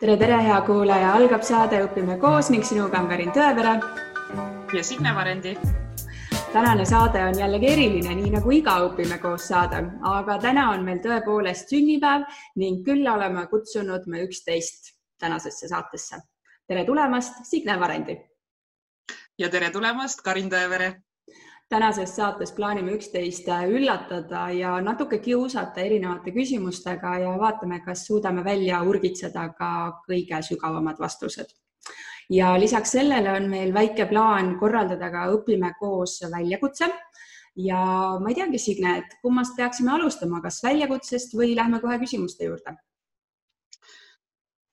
tere, tere, hea kuulaja, algab saade Õpime koos ning sinuga on Karin Tõevere. ja Signe Varendi. tänane saade on jällegi eriline, nii nagu iga Õpime koos saade, aga täna on meil tõepoolest sünnipäev ning külla oleme kutsunud me üksteist tänasesse saatesse. tere tulemast, Signe Varendi. ja tere tulemast, Karin Tõevere tänases saates plaanime üksteist üllatada ja natuke kiusata erinevate küsimustega ja vaatame, kas suudame välja urgitseda ka kõige sügavamad vastused. ja lisaks sellele on meil väike plaan korraldada ka Õpime koos väljakutse ja ma ei teagi, Signe, et kummast peaksime alustama, kas väljakutsest või lähme kohe küsimuste juurde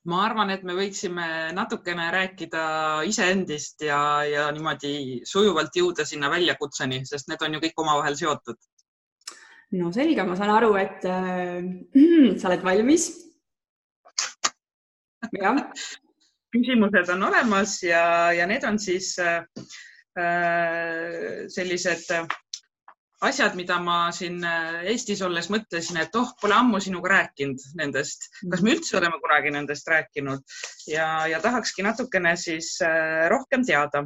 ma arvan, et me võiksime natukene rääkida iseendist ja, ja niimoodi sujuvalt jõuda sinna väljakutseni, sest need on ju kõik omavahel seotud. no selge, ma saan aru, et äh, sa oled valmis. jah. küsimused on olemas ja, ja need on siis äh, äh sellised äh, asjad, mida ma siin äh, Eestis olles mõtlesin, et oh, pole ammu sinuga rääkinud nendest, kas me üldse oleme kunagi nendest rääkinud ja, ja tahakski natukene siis äh, rohkem teada.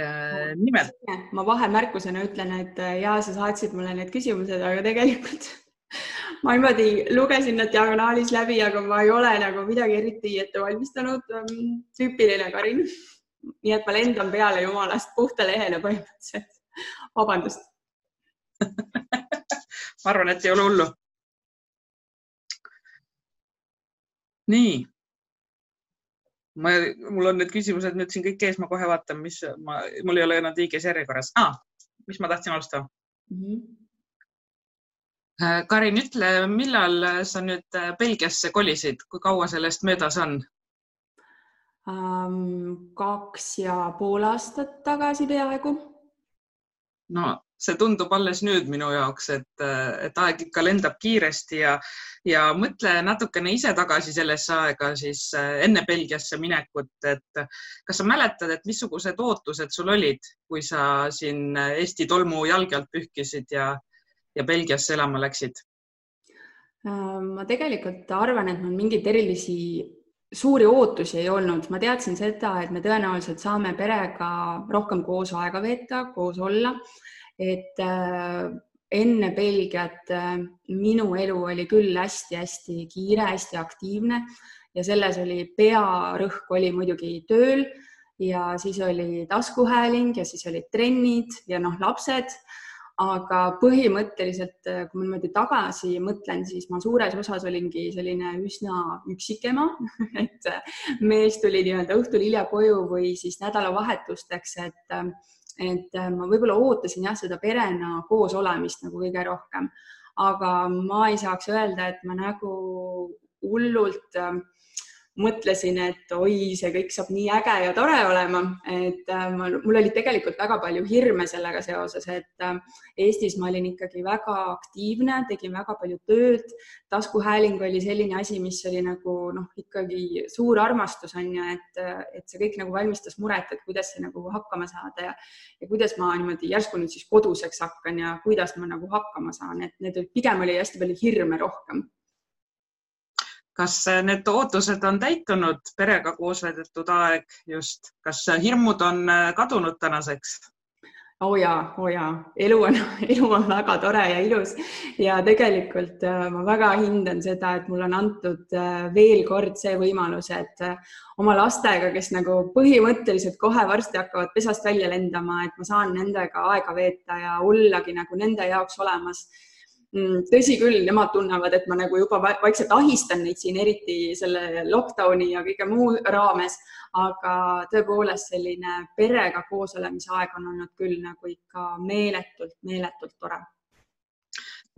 Äh, nimelt. ma vahemärkusena ütlen, et ja sa saatsid mulle need küsimused, aga tegelikult ma niimoodi lugesin need diagonaalis läbi, aga ma ei ole nagu midagi eriti ette valmistanud. Tüüpiline Karin. nii et ma lendan peale jumalast puhta lehele põhimõtteliselt. vabandust ma arvan, et ei ole hullu. nii. ma, mul on need küsimused nüüd siin kõik ees, ma kohe vaatan, mis ma, mul ei ole nad õiges järjekorras ah,. mis ma tahtsin alustada mm? -hmm. Karin, ütle, millal sa nüüd Belgiasse kolisid, kui kaua sellest möödas on um,? kaks ja pool aastat tagasi peaaegu. no see tundub alles nüüd minu jaoks, et, et aeg ikka lendab kiiresti ja, ja mõtle natukene ise tagasi sellesse aega siis eh, enne Belgiasse minekut, et kas sa mäletad, et missugused ootused sul olid, kui sa siin Eesti tolmu jalge alt pühkisid ja, ja Belgiasse elama läksid? Ähm, ma tegelikult arvan, et mul mingeid erilisi suuri ootusi ei olnud, ma teadsin seda, et me tõenäoliselt saame perega rohkem koos aega veeta, koos olla et äh, enne Belgiat äh, minu elu oli küll hästi-hästi kiire, hästi aktiivne ja selles oli pearõhk oli muidugi tööl ja siis oli taskuhääling ja siis olid trennid ja noh, lapsed. Aga põhimõtteliselt, äh, kui ma niimoodi tagasi mõtlen, siis ma suures osas olingi selline üsna üksik ema et mees tuli nii-öelda õhtul hilja koju või siis nädalavahetusteks, et et äh, ma võib-olla ootasin jah, seda perena koos olemist nagu kõige rohkem, aga ma ei saaks öelda, et ma nagu hullult äh, mõtlesin, et oi, see kõik saab nii äge ja tore olema, et äh, ma, mul oli tegelikult väga palju hirme sellega seoses, et äh, Eestis ma olin ikkagi väga aktiivne, tegin väga palju tööd. taskuhääling oli selline asi, mis oli nagu noh, ikkagi suur armastus on ju, et, et see kõik nagu valmistas muret, et kuidas see nagu hakkama saada ja, ja kuidas ma niimoodi järsku nüüd siis koduseks hakkan ja kuidas ma nagu hakkama saan, et need pigem oli hästi palju hirme rohkem kas need ootused on täitunud, perega koos veedetud aeg just, kas hirmud on äh, kadunud tänaseks? oo oh jaa, oo oh jaa, elu on, elu on väga tore ja ilus. Ja tegelikult äh, ma väga hindan seda, et mulle on antud äh, veel kord see võimalus, et oma lastega, kes nagu põhimõtteliselt kohe varsti hakkavad pesast välja lendama, et ma saan nendega aega veeta ja ollagi nagu nende jaoks olemas tõsi küll, nemad tunnevad, et ma nagu juba vaikselt ahistan neid siin, eriti selle lockdowni ja kõige muu raames, aga tõepoolest selline perega koosolemise aeg on olnud küll nagu ikka meeletult, meeletult tore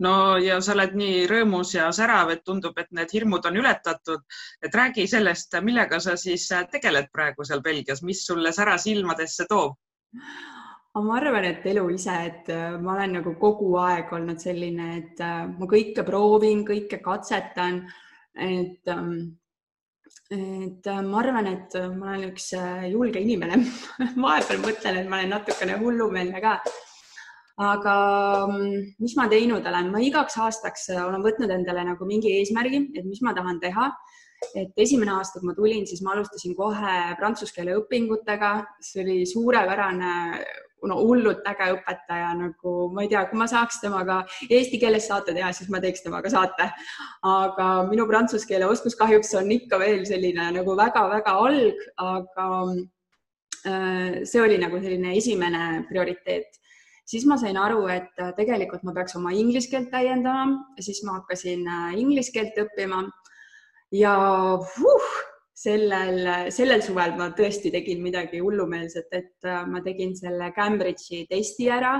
no ja sa oled nii rõõmus ja särav, et tundub, et need hirmud on ületatud. et räägi sellest, millega sa siis tegeled praegu seal Belgias, mis sulle sära silmadesse toob? Aga ma arvan, et elu ise, et äh, ma olen nagu kogu aeg olnud selline, et äh, ma kõike proovin, kõike katsetan. et, ähm, et äh, ma arvan, et ma olen üks julge inimene vahepeal mõtlen, et ma olen natukene hullumeelne ka. aga mm, mis ma teinud olen, ma igaks aastaks olen võtnud endale nagu mingi eesmärgi, et mis ma tahan teha et esimene aasta, kui ma tulin, siis ma alustasin kohe prantsuse keele õpingutega, see oli suurepärane, no hullult äge õpetaja, nagu ma ei tea, kui ma saaks temaga eesti keeles saate teha, siis ma teeks temaga saate. aga minu prantsuse keele oskus kahjuks on ikka veel selline nagu väga-väga alg, aga äh, see oli nagu selline esimene prioriteet siis ma sain aru, et tegelikult ma peaks oma inglise keelt täiendama, siis ma hakkasin äh, inglise keelt õppima ja huh, sellel, sellel suvel ma tõesti tegin midagi hullumeelset, et äh, ma tegin selle Cambridge'i testi ära.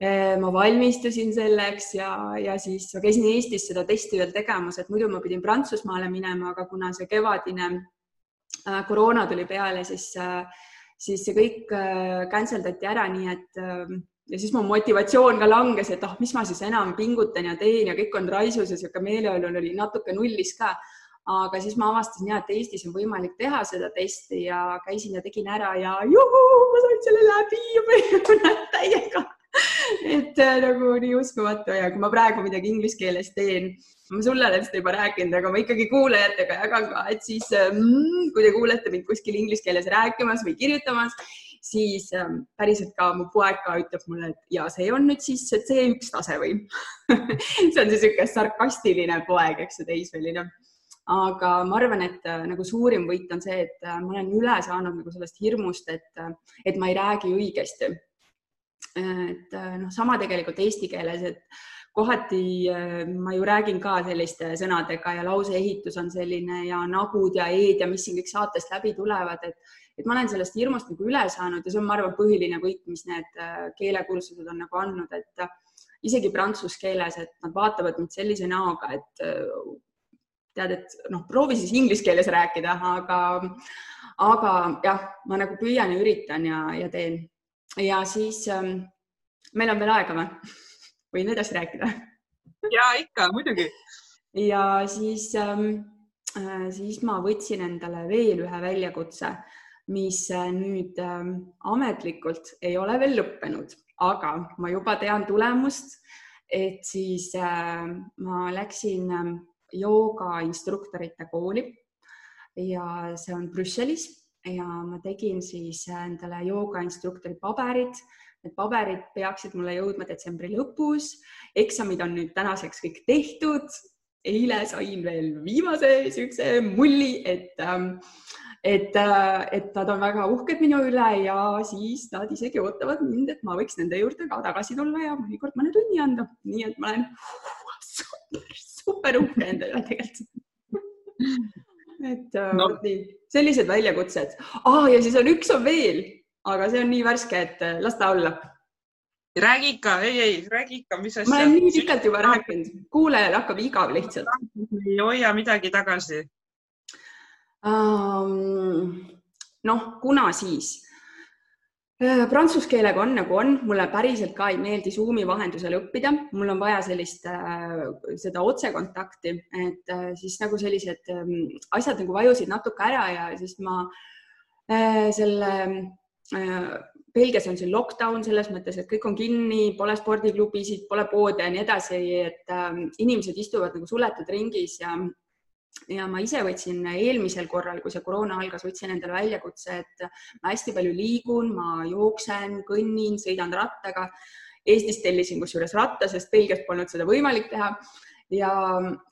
Äh, ma valmistusin selleks ja, ja siis ma käisin Eestis seda testi veel tegemas, et muidu ma pidin Prantsusmaale minema, aga kuna see kevadine äh, koroona tuli peale, siis, siis see kõik cancel dati ära, nii et ja siis mu motivatsioon ka langes, et ah oh,, mis ma siis enam pingutan ja teen ja kõik on raisus ja niisugune meeleolu oli natuke nullis ka. Aga siis ma avastasin ja, et Eestis on võimalik teha seda testi ja käisin ja tegin ära ja juhuu, ma sain selle läbi ja täiega et äh, nagu nii uskumatu ja kui ma praegu midagi inglise keeles teen, ma sulle olen seda juba rääkinud, aga ma ikkagi kuulajatega jagan ka, et siis mm, kui te kuulete mind kuskil inglise keeles rääkimas või kirjutamas, siis ähm, päriselt ka mu poeg ka ütleb mulle, et ja see on nüüd siis C1 tase või see on siis niisugune sarkastiline poeg, eks ju, teismeline. Aga ma arvan, et äh, nagu suurim võit on see, et äh, ma olen üle saanud nagu sellest hirmust, et, äh, et ma ei räägi õigesti. et noh, sama tegelikult eesti keeles, et kohati ma ju räägin ka selliste sõnadega ja lauseehitus on selline ja nagud ja e-d ja mis siin kõik saatest läbi tulevad, et et ma olen sellest hirmust nagu üle saanud ja see on, ma arvan, põhiline võit, mis need keelekursused on nagu andnud, et isegi prantsuse keeles, et nad vaatavad mind sellise näoga, et tead, et noh, proovi siis inglise keeles rääkida, aga, aga jah, ma nagu püüan ja üritan ja, ja teen. ja siis ähm, meil on veel aega või? võin edasi rääkida? ja ikka, muidugi. ja siis ähm, siis ma võtsin endale veel ühe väljakutse mis äh, nüüd ähm, ametlikult ei ole veel lõppenud, aga ma juba tean tulemust. et siis äh, ma läksin ähm, joogainstruktorite kooli ja see on Brüsselis ja ma tegin siis endale joogainstruktori paberid. Need paberid peaksid mulle jõudma detsembri lõpus. eksamid on nüüd tänaseks kõik tehtud. eile sain veel viimase niisuguse mulli, et ähm, et, äh, et nad on väga uhked minu üle ja siis nad isegi ootavad mind, et ma võiks nende juurde ka tagasi tulla ja mõnikord mõne tunni anda, nii et ma olen super, super uhke enda üle tegelikult. et äh, no. nii, sellised väljakutsed ah,. ja siis on üks on veel, aga see on nii värske, et äh, las ta olla räägi ikka, ei, ei, räägi ikka, mis asja. ma olen nii pikalt juba rääkinud, kuulajal hakkab igav lihtsalt. ei hoia midagi tagasi noh, kuna siis? Äh, prantsuse keelega on nagu on, mulle päriselt ka ei meeldi Zoomi vahendusel õppida, mul on vaja sellist, äh, seda otsekontakti, et äh, siis nagu sellised ähm, asjad nagu vajusid natuke ära ja siis ma selle Belgias on siin lockdown selles mõttes, et kõik on kinni, pole spordiklubisid, pole poode ja nii edasi, et ähm, inimesed istuvad nagu suletud ringis ja ja ma ise võtsin eelmisel korral, kui see koroona algas, võtsin endale väljakutse, et ma hästi palju liigun, ma jooksen, kõnnin, sõidan rattaga. Eestis tellisin kusjuures ratta, sest Belgias polnud seda võimalik teha. ja,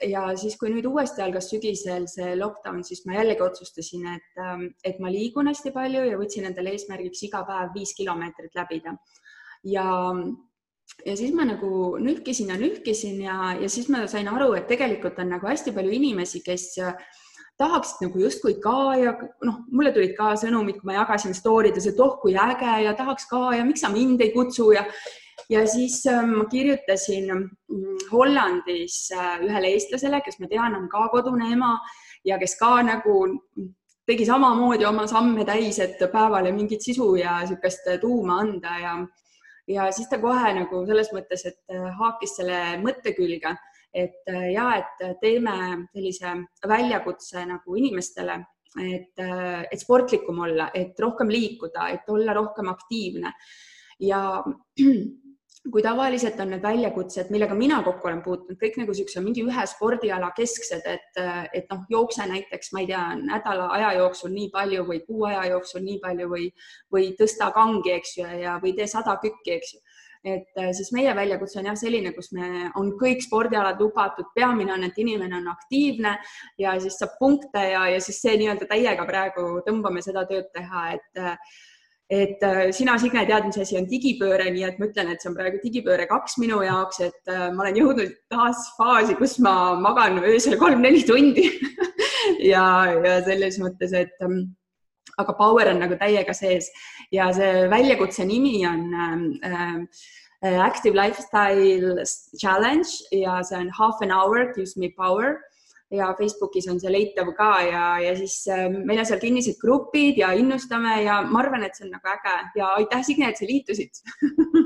ja siis, kui nüüd uuesti algas sügisel see lockdown, siis ma jällegi otsustasin, et, et ma liigun hästi palju ja võtsin endale eesmärgiks iga päev viis kilomeetrit läbida. ja ja siis ma nagu nühkisin ja nühkisin ja, ja siis ma sain aru, et tegelikult on nagu hästi palju inimesi, kes tahaksid nagu justkui ka ja noh, mulle tulid ka sõnumid, kui ma jagasin story des, et oh kui äge ja tahaks ka ja miks sa mind ei kutsu ja ja siis äh, ma kirjutasin mm, Hollandis äh, ühele eestlasele, kes ma tean, on ka kodune ema ja kes ka nagu tegi samamoodi oma samme täis, et päevale mingit sisu ja niisugust tuuma anda ja ja siis ta kohe nagu selles mõttes, et äh, haakis selle mõtte külge, et äh, ja et teeme sellise väljakutse nagu inimestele, et, äh, et sportlikum olla, et rohkem liikuda, et olla rohkem aktiivne. Ja kui tavaliselt on need väljakutsed, millega mina kokku olen puutunud, kõik nagu niisuguse mingi ühe spordiala kesksed, et, et noh, jookse näiteks, ma ei tea, nädala aja jooksul nii palju või kuu aja jooksul nii palju või, või tõsta kangi, eks ju, ja, või tee sada kükki, eks ju. Et siis meie väljakutse on jah selline, kus me, on kõik spordialad lubatud, peamine on, et inimene on aktiivne ja siis saab punkte ja, ja siis see nii-öelda täiega praegu tõmbame seda tööd teha, et et äh, sina, Signe, tead, mis asi on digipööre, nii et ma ütlen, et see on praegu digipööre kaks minu jaoks, et äh, ma olen jõudnud taas faasi, kus ma magan öösel kolm-neli tundi. Ja, ja selles mõttes, et ähm, aga power on nagu täiega sees. Ja see väljakutse nimi on äh, Active Lifestyle Challenge ja see on half an hour gives me power ja Facebookis on see leitav ka ja, ja siis äh, meil on seal kinnised grupid ja innustame ja ma arvan, et see on nagu äge ja aitäh, Signe, et sa liitusid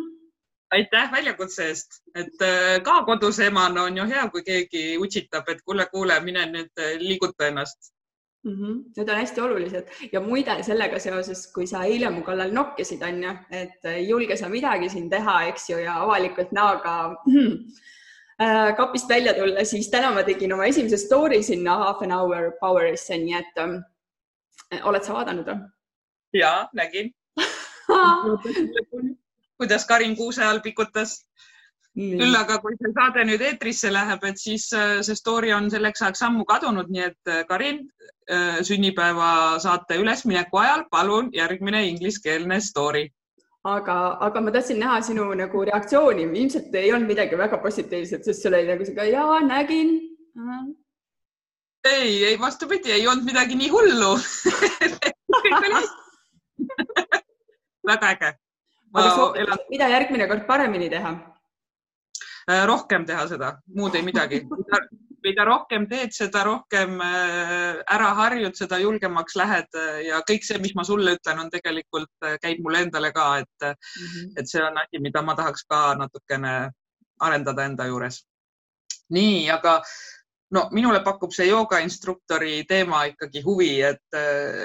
aitäh väljakutse eest, et äh, ka koduse emana on ju hea, kui keegi utsitab, et kuule, kuule, mine nüüd äh, liiguta ennast mm. -hmm. Need on hästi olulised ja muide sellega seoses, kui sa eile mu kallal nokkisid, on ju, et ei julge sa midagi siin teha, eks ju, ja avalikult näoga hmm, Äh, kapist välja tulla, siis täna ma tegin oma esimese story sinna Half an hour power'isse, nii et ähm, oled sa vaadanud või? ja nägin kuidas Karin Kuuse all pikutas. küll aga kui see saade nüüd eetrisse läheb, et siis äh, see story on selleks ajaks ammu kadunud, nii et äh, Karin, sünnipäeva saate ülesmineku ajal palun järgmine ingliskeelne story aga, aga ma tahtsin näha sinu nagu reaktsiooni, ilmselt ei olnud midagi väga positiivset, sest sul oli nagu sihuke ja nägin. ei, ei vastupidi, ei olnud midagi nii hullu väga äge. aga soovitan, mida järgmine kord paremini teha? Äh, rohkem teha seda, muud ei midagi mida rohkem teed, seda rohkem äh, ära harjud, seda julgemaks lähed äh, ja kõik see, mis ma sulle ütlen, on tegelikult äh, käib mulle endale ka, et mm, -hmm. et see on asi, mida ma tahaks ka natukene arendada enda juures. nii, aga no minule pakub see joogainstruktori teema ikkagi huvi, et,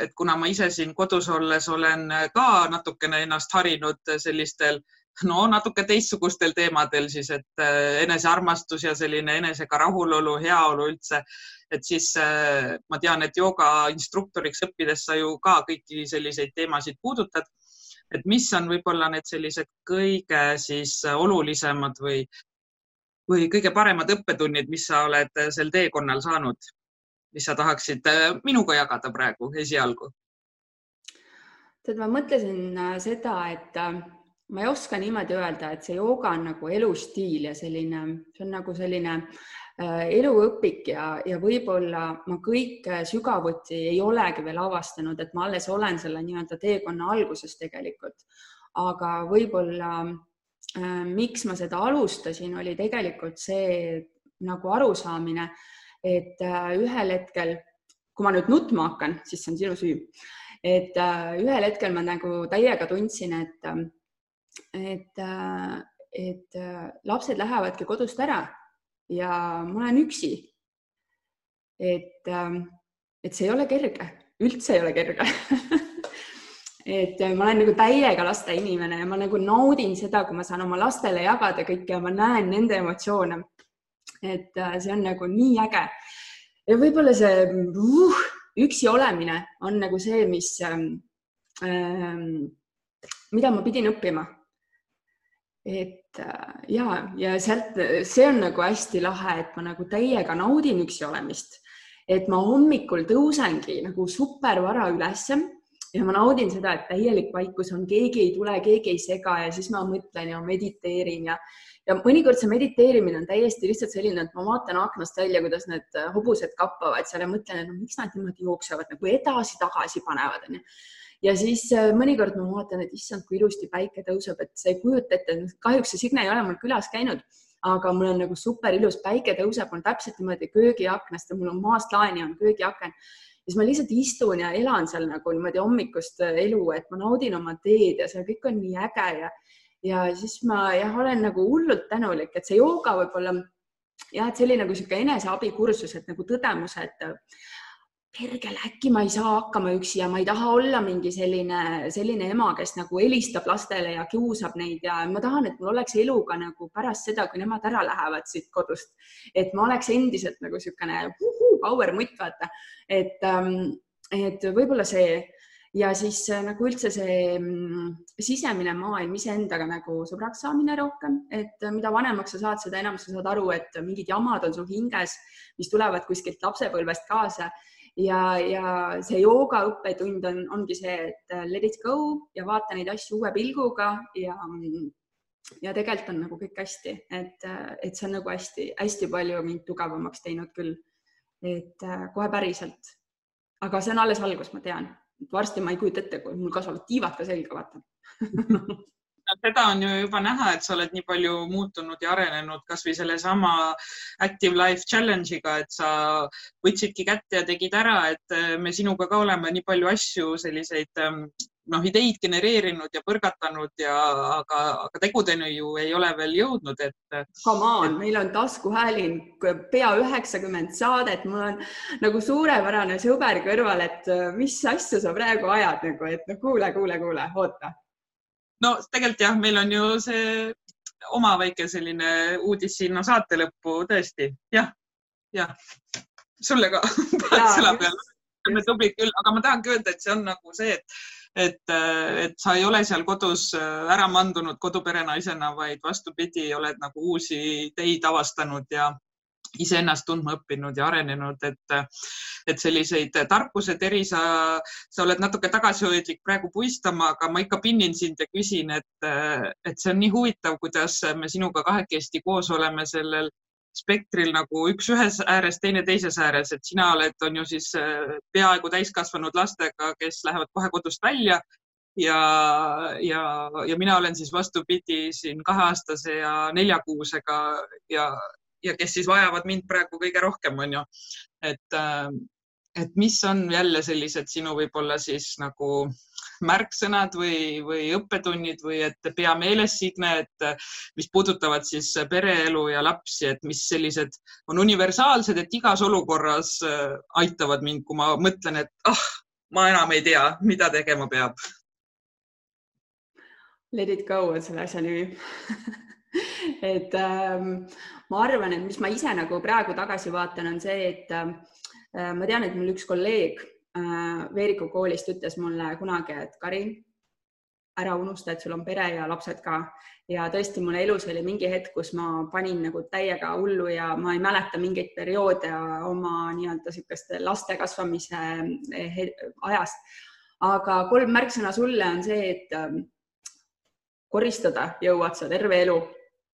et kuna ma ise siin kodus olles olen ka natukene ennast harinud sellistel äh, no natuke teistsugustel teemadel siis, et äh, enesearmastus ja selline enesega rahulolu, heaolu üldse. et siis äh, ma tean, et jooga instruktoriks õppides sa ju ka kõiki selliseid teemasid puudutad. et mis on võib-olla need sellised kõige siis olulisemad või, või kõige paremad õppetunnid, mis sa oled sel teekonnal saanud, mis sa tahaksid äh, minuga jagada praegu esialgu? tead, ma mõtlesin seda, et ma ei oska niimoodi öelda, et see jooga on nagu elustiil ja selline, see on nagu selline äh, eluõpik ja, ja võib-olla ma kõike sügavuti ei olegi veel avastanud, et ma alles olen selle nii-öelda teekonna alguses tegelikult. aga võib-olla äh, miks ma seda alustasin, oli tegelikult see nagu arusaamine, et äh, ühel hetkel, kui ma nüüd nutma hakkan, siis see on sinu süü. et äh, ühel hetkel ma nagu täiega tundsin, et äh, et, äh, et äh, lapsed lähevadki kodust ära ja ma olen üksi. et, ähm, et see ei ole kerge, üldse ei ole kerge et äh, ma olen nagu täiega laste inimene ja ma nagu naudin seda, kui ma saan oma lastele jagada kõike ja ma näen nende emotsioone. et see on nagu nii äge. ja võib-olla see uh, üksi olemine on nagu see, mis ähm,, ähm, mida ma pidin õppima et äh, ja, ja sealt, see on nagu hästi lahe, et ma nagu täiega naudin üksi olemist. et ma hommikul tõusengi nagu supervara ülesse ja ma naudin seda, et täielik vaikus on, keegi ei tule, keegi ei sega ja siis ma mõtlen ja mediteerin ja ja mõnikord see mediteerimine on täiesti lihtsalt selline, et ma vaatan aknast välja, kuidas need hobused kappavad seal ja mõtlen, et no miks nad niimoodi jooksevad nagu edasi-tagasi panevad, onju ja siis äh, mõnikord ma vaatan, et issand, kui ilusti päike tõuseb, et sa ei kujuta ette, kahjuks see Signe ei ole mul külas käinud, aga mul on nagu super ilus, päike tõuseb, on täpselt niimoodi köögiaknast ja mul on maast laeni on köögiaken. Siis ma lihtsalt istun ja elan seal nagu niimoodi hommikust äh, elu, et ma naudin oma teed ja see kõik on nii äge ja ja siis ma jah, olen nagu hullult tänulik, et see jooga võib-olla jah, et see oli nagu niisugune eneseabikursus, et nagu tõdemus, et pergele, äkki ma ei saa hakkama üksi ja ma ei taha olla mingi selline, selline ema, kes nagu helistab lastele ja kiusab neid ja ma tahan, et mul oleks elu ka nagu pärast seda, kui nemad ära lähevad siit kodust. et ma oleks endiselt nagu niisugune power mutt, vaata, et, ähm, et võib-olla see ja siis äh, nagu üldse see mm, sisemine maailm iseendaga nagu sõbraks saamine rohkem, et äh, mida vanemaks sa saad, seda enam sa saad aru, et mingid jamad on sul hinges, mis tulevad kuskilt lapsepõlvest kaasa ja, ja see jooga õppetund on, ongi see, et äh, let it go ja vaata neid asju uue pilguga ja ja tegelikult on nagu kõik hästi, et, et see on nagu hästi-hästi palju mind tugevamaks teinud küll. et kohe päriselt. aga see on alles algus, ma tean varsti ma ei kujuta ette, kui mul kasvavad tiivad ka selga, vaata seda on ju juba näha, et sa oled nii palju muutunud ja arenenud kasvõi sellesama Active Life Challenge'iga, et sa võtsidki kätte ja tegid ära, et me sinuga ka oleme nii palju asju, selliseid ähm, noh, ideid genereerinud ja põrgatanud ja aga, aga tegudeni ju ei ole veel jõudnud, et. Come on meil on taskuhääling pea üheksakümmend saadet, mul on nagu suurepärane sõber kõrval, et äh, mis asja sa praegu ajad nagu, et no kuule, kuule, kuule, oota. No tegelikult jah, meil on ju see oma väike selline uudis sinna saate lõppu tõesti. Jah, jah, sulle ka sõla peale. Oleme tublid küll, aga ma tahangi öelda, et see on nagu see, et et, et sa ei ole seal kodus äh, ära mandunud koduperenaisena, vaid vastupidi, oled nagu uusi teid avastanud ja iseennast tundma õppinud ja arenenud, et, et selliseid tarkuseteri sa, sa oled natuke tagasihoidlik praegu puistama, aga ma ikka pinnin sind ja küsin, et, et see on nii huvitav, kuidas me sinuga kahekesti koos oleme sellel spektril nagu üks ühes ääres, teine teises ääres, et sina oled, on ju siis peaaegu täiskasvanud lastega, kes lähevad kohe kodust välja ja, ja, ja mina olen siis vastupidi siin kaheaastase ja neljakuusega ja, ja kes siis vajavad mind praegu kõige rohkem, on ju. et, äh, et mis on jälle sellised sinu võib-olla siis nagu märksõnad või, või õppetunnid või et pea meeles, Signe, et mis puudutavad siis pereelu ja lapsi, et mis sellised on universaalsed, et igas olukorras äh, aitavad mind, kui ma mõtlen, et ah, ma enam ei tea, mida tegema peab. Let it go on selle asja nimi et ähm, ma arvan, et mis ma ise nagu praegu tagasi vaatan, on see, et äh, ma tean, et mul üks kolleeg Äh, Veeriku koolist ütles mulle kunagi, et Karin, ära unusta, et sul on pere ja lapsed ka. Ja tõesti, mul elus oli mingi hetk, kus ma panin nagu täiega hullu ja ma ei mäleta mingeid perioode oma nii-öelda niisugust laste kasvamise eh, ajast. aga kolm märksõna sulle on see, et ähm, koristada jõuad sa terve elu,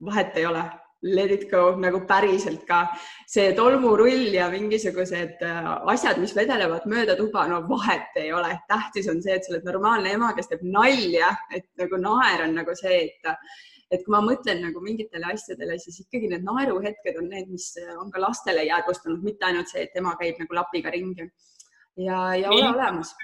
vahet ei ole let it go nagu päriselt ka. see tolmurull ja mingisugused äh, asjad, mis vedelevad mööda tuba, no vahet ei ole. tähtis on see, et sa oled normaalne ema, kes teeb nalja, et nagu naer on nagu see, et et kui ma mõtlen nagu mingitele asjadele, siis ikkagi need naeruhetked on need, mis on ka lastele jäädvustanud, mitte ainult see, et ema käib nagu lapiga ringi. Ja, ja ole olemas.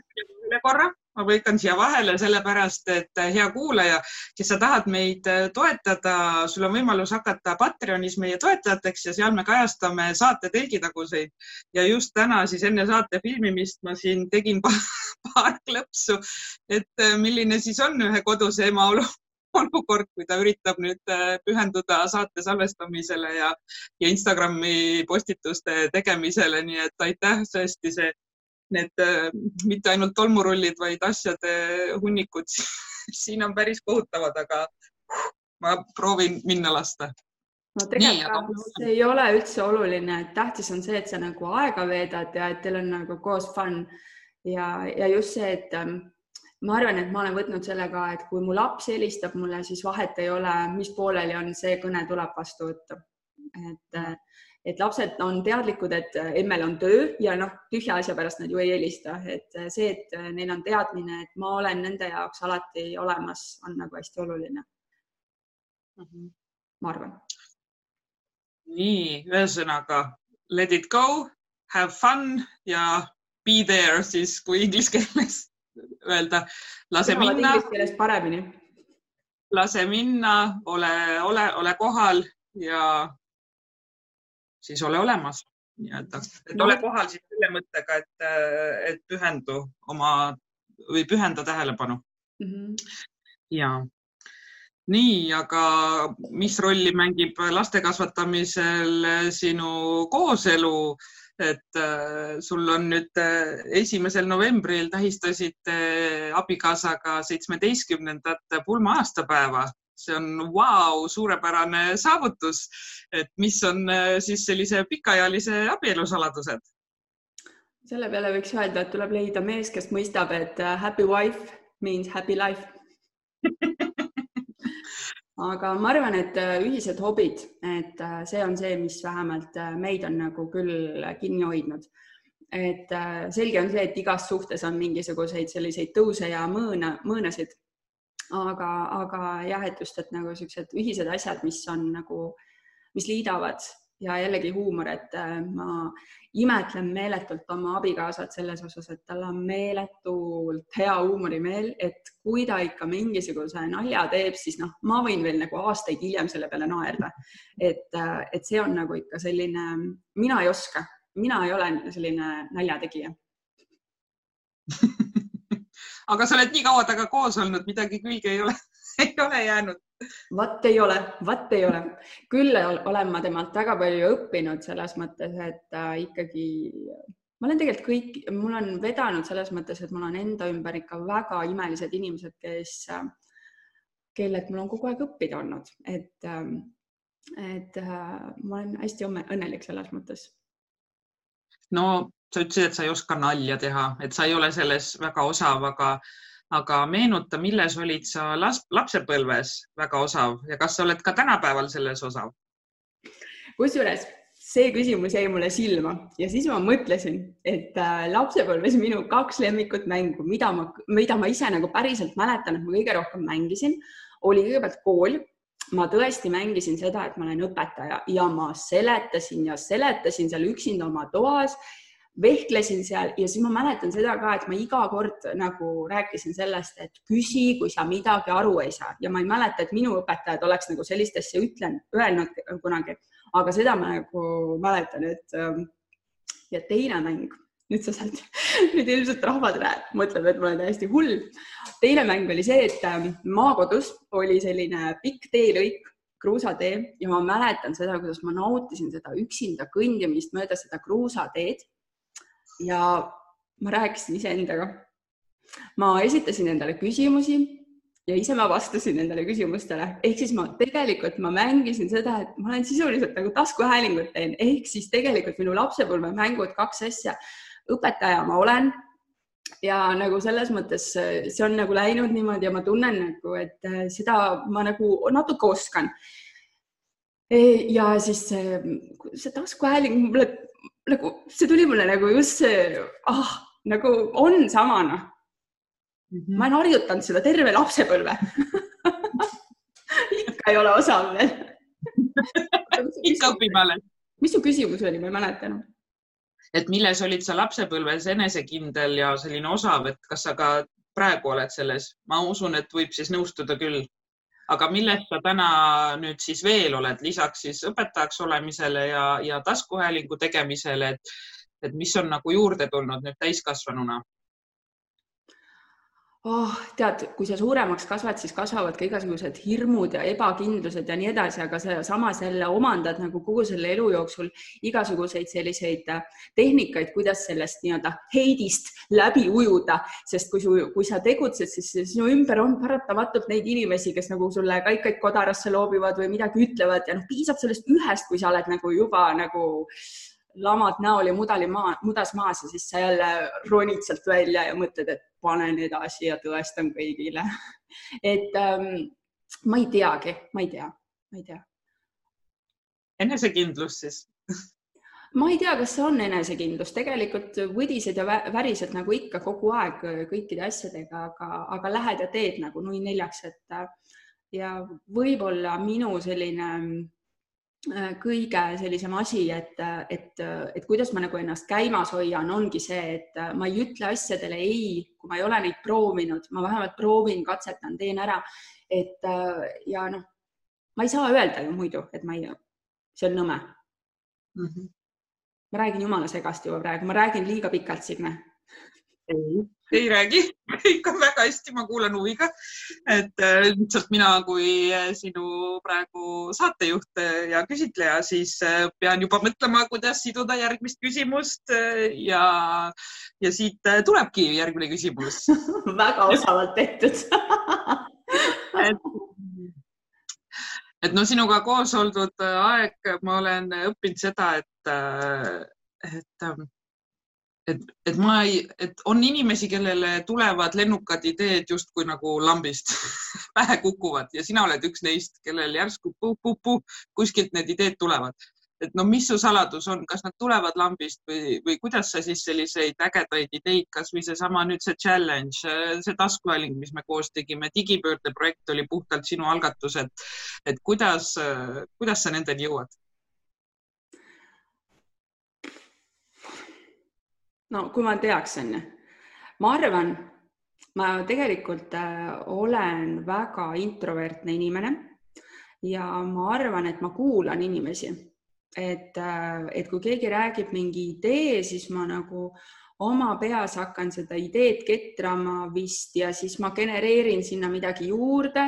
üle korra ma põikan siia vahele sellepärast, et äh, hea kuulaja, kes sa tahad meid äh, toetada, sul on võimalus hakata Patreonis meie toetajateks ja seal me kajastame saate telgitaguseid. ja just täna siis enne saate filmimist ma siin tegin paar klõpsu, et äh, milline siis on ühe koduse ema olu olukord, kui ta üritab nüüd pühenduda saate salvestamisele ja, ja Instagrami postituste tegemisele, nii et aitäh, tõesti see need äh, mitte ainult tolmurullid, vaid asjade hunnikud siin on päris kohutavad, aga ma proovin minna lasta. no tegelikult Nii, see ei ole üldse oluline, et tähtis on see, et sa nagu aega veedad ja et teil on nagu koos fun ja, ja just see, et ähm, ma arvan, et ma olen võtnud selle ka, et kui mu laps helistab mulle, siis vahet ei ole, mis pooleli on, see kõne tuleb vastu võtta. et äh, et lapsed on teadlikud, et äh, emmel on töö ja noh, tühja asja pärast nad ju ei helista, et äh, see, et äh, neil on teadmine, et ma olen nende jaoks alati olemas, on nagu hästi oluline mm. -hmm. ma arvan. nii, ühesõnaga let it go, have fun ja be there siis, kui inglise keeles öelda, lase Teavad minna. Inglise keeles paremini. lase minna, ole, ole, ole kohal ja siis ole olemas nii-öelda, et no. ole kohal siis selle mõttega, et, et pühendu oma või pühenda tähelepanu mm. -hmm. ja nii, aga mis rolli mängib laste kasvatamisel sinu kooselu? et äh, sul on nüüd äh, esimesel novembril tähistasite abikaasaga seitsmeteistkümnendat pulma aastapäeva see on vau wow,, suurepärane saavutus. et mis on äh, siis sellise pikaajalise abielu saladused? selle peale võiks öelda, et tuleb leida mees, kes mõistab, et äh, happy wife means happy life aga ma arvan, et äh, ühised hobid, et see on see, mis vähemalt meid on nagu küll kinni hoidnud. et selge on see, et igas suhtes on mingisuguseid selliseid tõuse ja mõõna, mõõnasid aga, aga jah, et just, et nagu siuksed ühised asjad, mis on nagu, mis liidavad ja jällegi huumor, et äh, ma imetlen meeletult oma abikaasat selles osas, et tal on meeletult hea huumorimeel, et kui ta ikka mingisuguse nalja teeb, siis noh, ma võin veel nagu aastaid hiljem selle peale naerda. et, äh, et see on nagu ikka selline, mina ei oska, mina ei ole selline naljategija aga sa oled nii kaua temaga koos olnud, midagi külge ei ole ei ole jäänud. vot ei ole, vot ei ole. küll olen ma temalt väga palju õppinud selles mõttes, et äh, ikkagi ma olen tegelikult kõik, mul on vedanud selles mõttes, et mul on enda ümber ikka väga imelised inimesed, kes, äh, kellelt mul on kogu aeg õppida olnud, et, äh, et ma olen hästi õnnelik selles mõttes. no sa ütlesid, et sa ei oska nalja teha, et sa ei ole selles väga osav, aga, aga meenuta, milles olid sa lapsepõlves väga osav ja kas sa oled ka tänapäeval selles osav? kusjuures see küsimus jäi mulle silma ja siis ma mõtlesin, et äh, lapsepõlves minu kaks lemmikut mängu, mida ma, mida ma ise nagu päriselt mäletan, et ma kõige rohkem mängisin, oli kõigepealt kool ma tõesti mängisin seda, et ma olen õpetaja ja ma seletasin ja seletasin seal üksinda oma toas vehklesin seal ja siis ma mäletan seda ka, et ma iga kord nagu rääkisin sellest, et küsi, kui sa midagi aru ei saa ja ma ei mäleta, et minu õpetajad oleks nagu sellist asja ütlen, öelnud kunagi, aga seda ma nagu mäletan, et ähm, ja teine mäng, nüüd sa saad, nüüd ilmselt rahvad mõtleb, et ma olen täiesti hull. teine mäng oli see, et ähm, maakodus oli selline pikk teelõik kruusatee ja ma mäletan seda, kuidas ma nautisin seda üksinda kõndimist mööda seda kruusateed ja ma rääkisin iseendaga. ma esitasin endale küsimusi ja ise ma vastasin nendele küsimustele, ehk siis ma tegelikult ma mängisin seda, et ma olen sisuliselt nagu taskuhäälingut teen, ehk siis tegelikult minu lapsepõlvemängud, kaks asja. õpetaja ma olen ja nagu selles mõttes see on nagu läinud niimoodi ja ma tunnen nagu, et seda ma nagu natuke oskan. ja siis see, see taskuhääling mulle nagu see tuli mulle nagu just see, ah, nagu on sama noh mm. -hmm. ma olen harjutanud seda terve lapsepõlve ikka ei ole osav veel ikka õpib alles. mis su küsimus oli, ma ei mäleta enam. et milles olid sa lapsepõlves enesekindel ja selline osav, et kas sa ka praegu oled selles? ma usun, et võib siis nõustuda küll aga milles sa täna nüüd siis veel oled, lisaks siis õpetajaks olemisele ja, ja taskuhäälingu tegemisele, et, et mis on nagu juurde tulnud nüüd täiskasvanuna? Oh, tead, kui sa suuremaks kasvad, siis kasvavad ka igasugused hirmud ja ebakindlused ja nii edasi, aga sa samas jälle omandad nagu kogu selle elu jooksul igasuguseid selliseid äh, tehnikaid, kuidas sellest nii-öelda heidist läbi ujuda, sest kui su, kui sa tegutsed, siis sinu ümber on paratamatult neid inimesi, kes nagu sulle kaikaid kodarasse loobivad või midagi ütlevad ja noh, piisab sellest ühest, kui sa oled nagu juba nagu lamad näol ja mudali maa, mudas maas ja siis sa jälle ronid sealt välja ja mõtled, et panen edasi ja tõestan kõigile. Et ähm, ma ei teagi, ma ei tea, ma ei tea. enesekindlus siis. Ma ei tea, kas see on enesekindlus, tegelikult võdised ja värised nagu ikka kogu aeg kõikide asjadega, aga, aga lähed ja teed nagu nui neljaks, et ja võib-olla minu selline Äh, kõige sellisem asi, et, et, et kuidas ma nagu ennast käimas hoian, ongi see, et ma ei ütle asjadele ei, kui ma ei ole neid proovinud, ma vähemalt proovin, katsetan, teen ära. et ja noh, ma ei saa öelda ju muidu, et ma ei, see on nõme mm. -hmm. ma räägin jumala segast juba praegu, ma räägin liiga pikalt, Signe. Ei, ei räägi, ikka väga hästi, ma kuulan huviga. et äh, lihtsalt mina kui äh, sinu praegu saatejuht äh, ja küsitleja, siis pean juba mõtlema, kuidas siduda järgmist küsimust ja, ja siit tulebki järgmine küsimus. Väga osavalt tehtud. Et et no sinuga koos oldud aeg, ma olen õppinud seda, et, et, et, et ma ei, et on inimesi, kellele tulevad lennukad ideed justkui nagu lambist pähe kukuvad ja sina oled üks neist, kellel järsku puh-puh-puh kuskilt need ideed tulevad et no mis su saladus on, kas nad tulevad lambist või, või kuidas sa siis selliseid ägedaid ideid, kasvõi seesama nüüd see challenge, see taskuhääling, mis me koos tegime, digipöörde projekt oli puhtalt sinu algatus, et, et kuidas, kuidas sa nendeni jõuad? No kui ma teaks, onju, ma arvan, ma tegelikult äh, olen väga introvertne inimene ja ma arvan, et ma kuulan inimesi et, äh, et kui keegi räägib mingi idee, siis ma nagu oma peas hakkan seda ideed ketrama vist ja siis ma genereerin sinna midagi juurde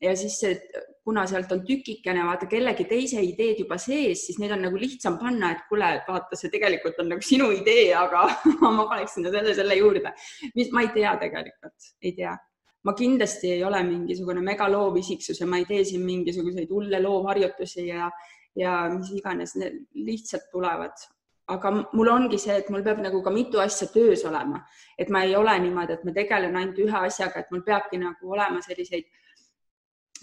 ja siis see, kuna sealt on tükikene, vaata kellegi teise ideed juba sees, siis neid on nagu lihtsam panna, et kuule, vaata, see tegelikult on nagu sinu idee, aga ma paneks sinna selle, selle juurde. mis ma ei tea tegelikult, ei tea ma kindlasti ei ole mingisugune megaloovisiksus ja ma ei tee siin mingisuguseid hulle loovharjutusi ja, ja mis iganes, need lihtsalt tulevad. aga mul ongi see, et mul peab nagu ka mitu asja töös olema, et ma ei ole niimoodi, et ma tegelen ainult ühe asjaga, et mul peabki nagu olema selliseid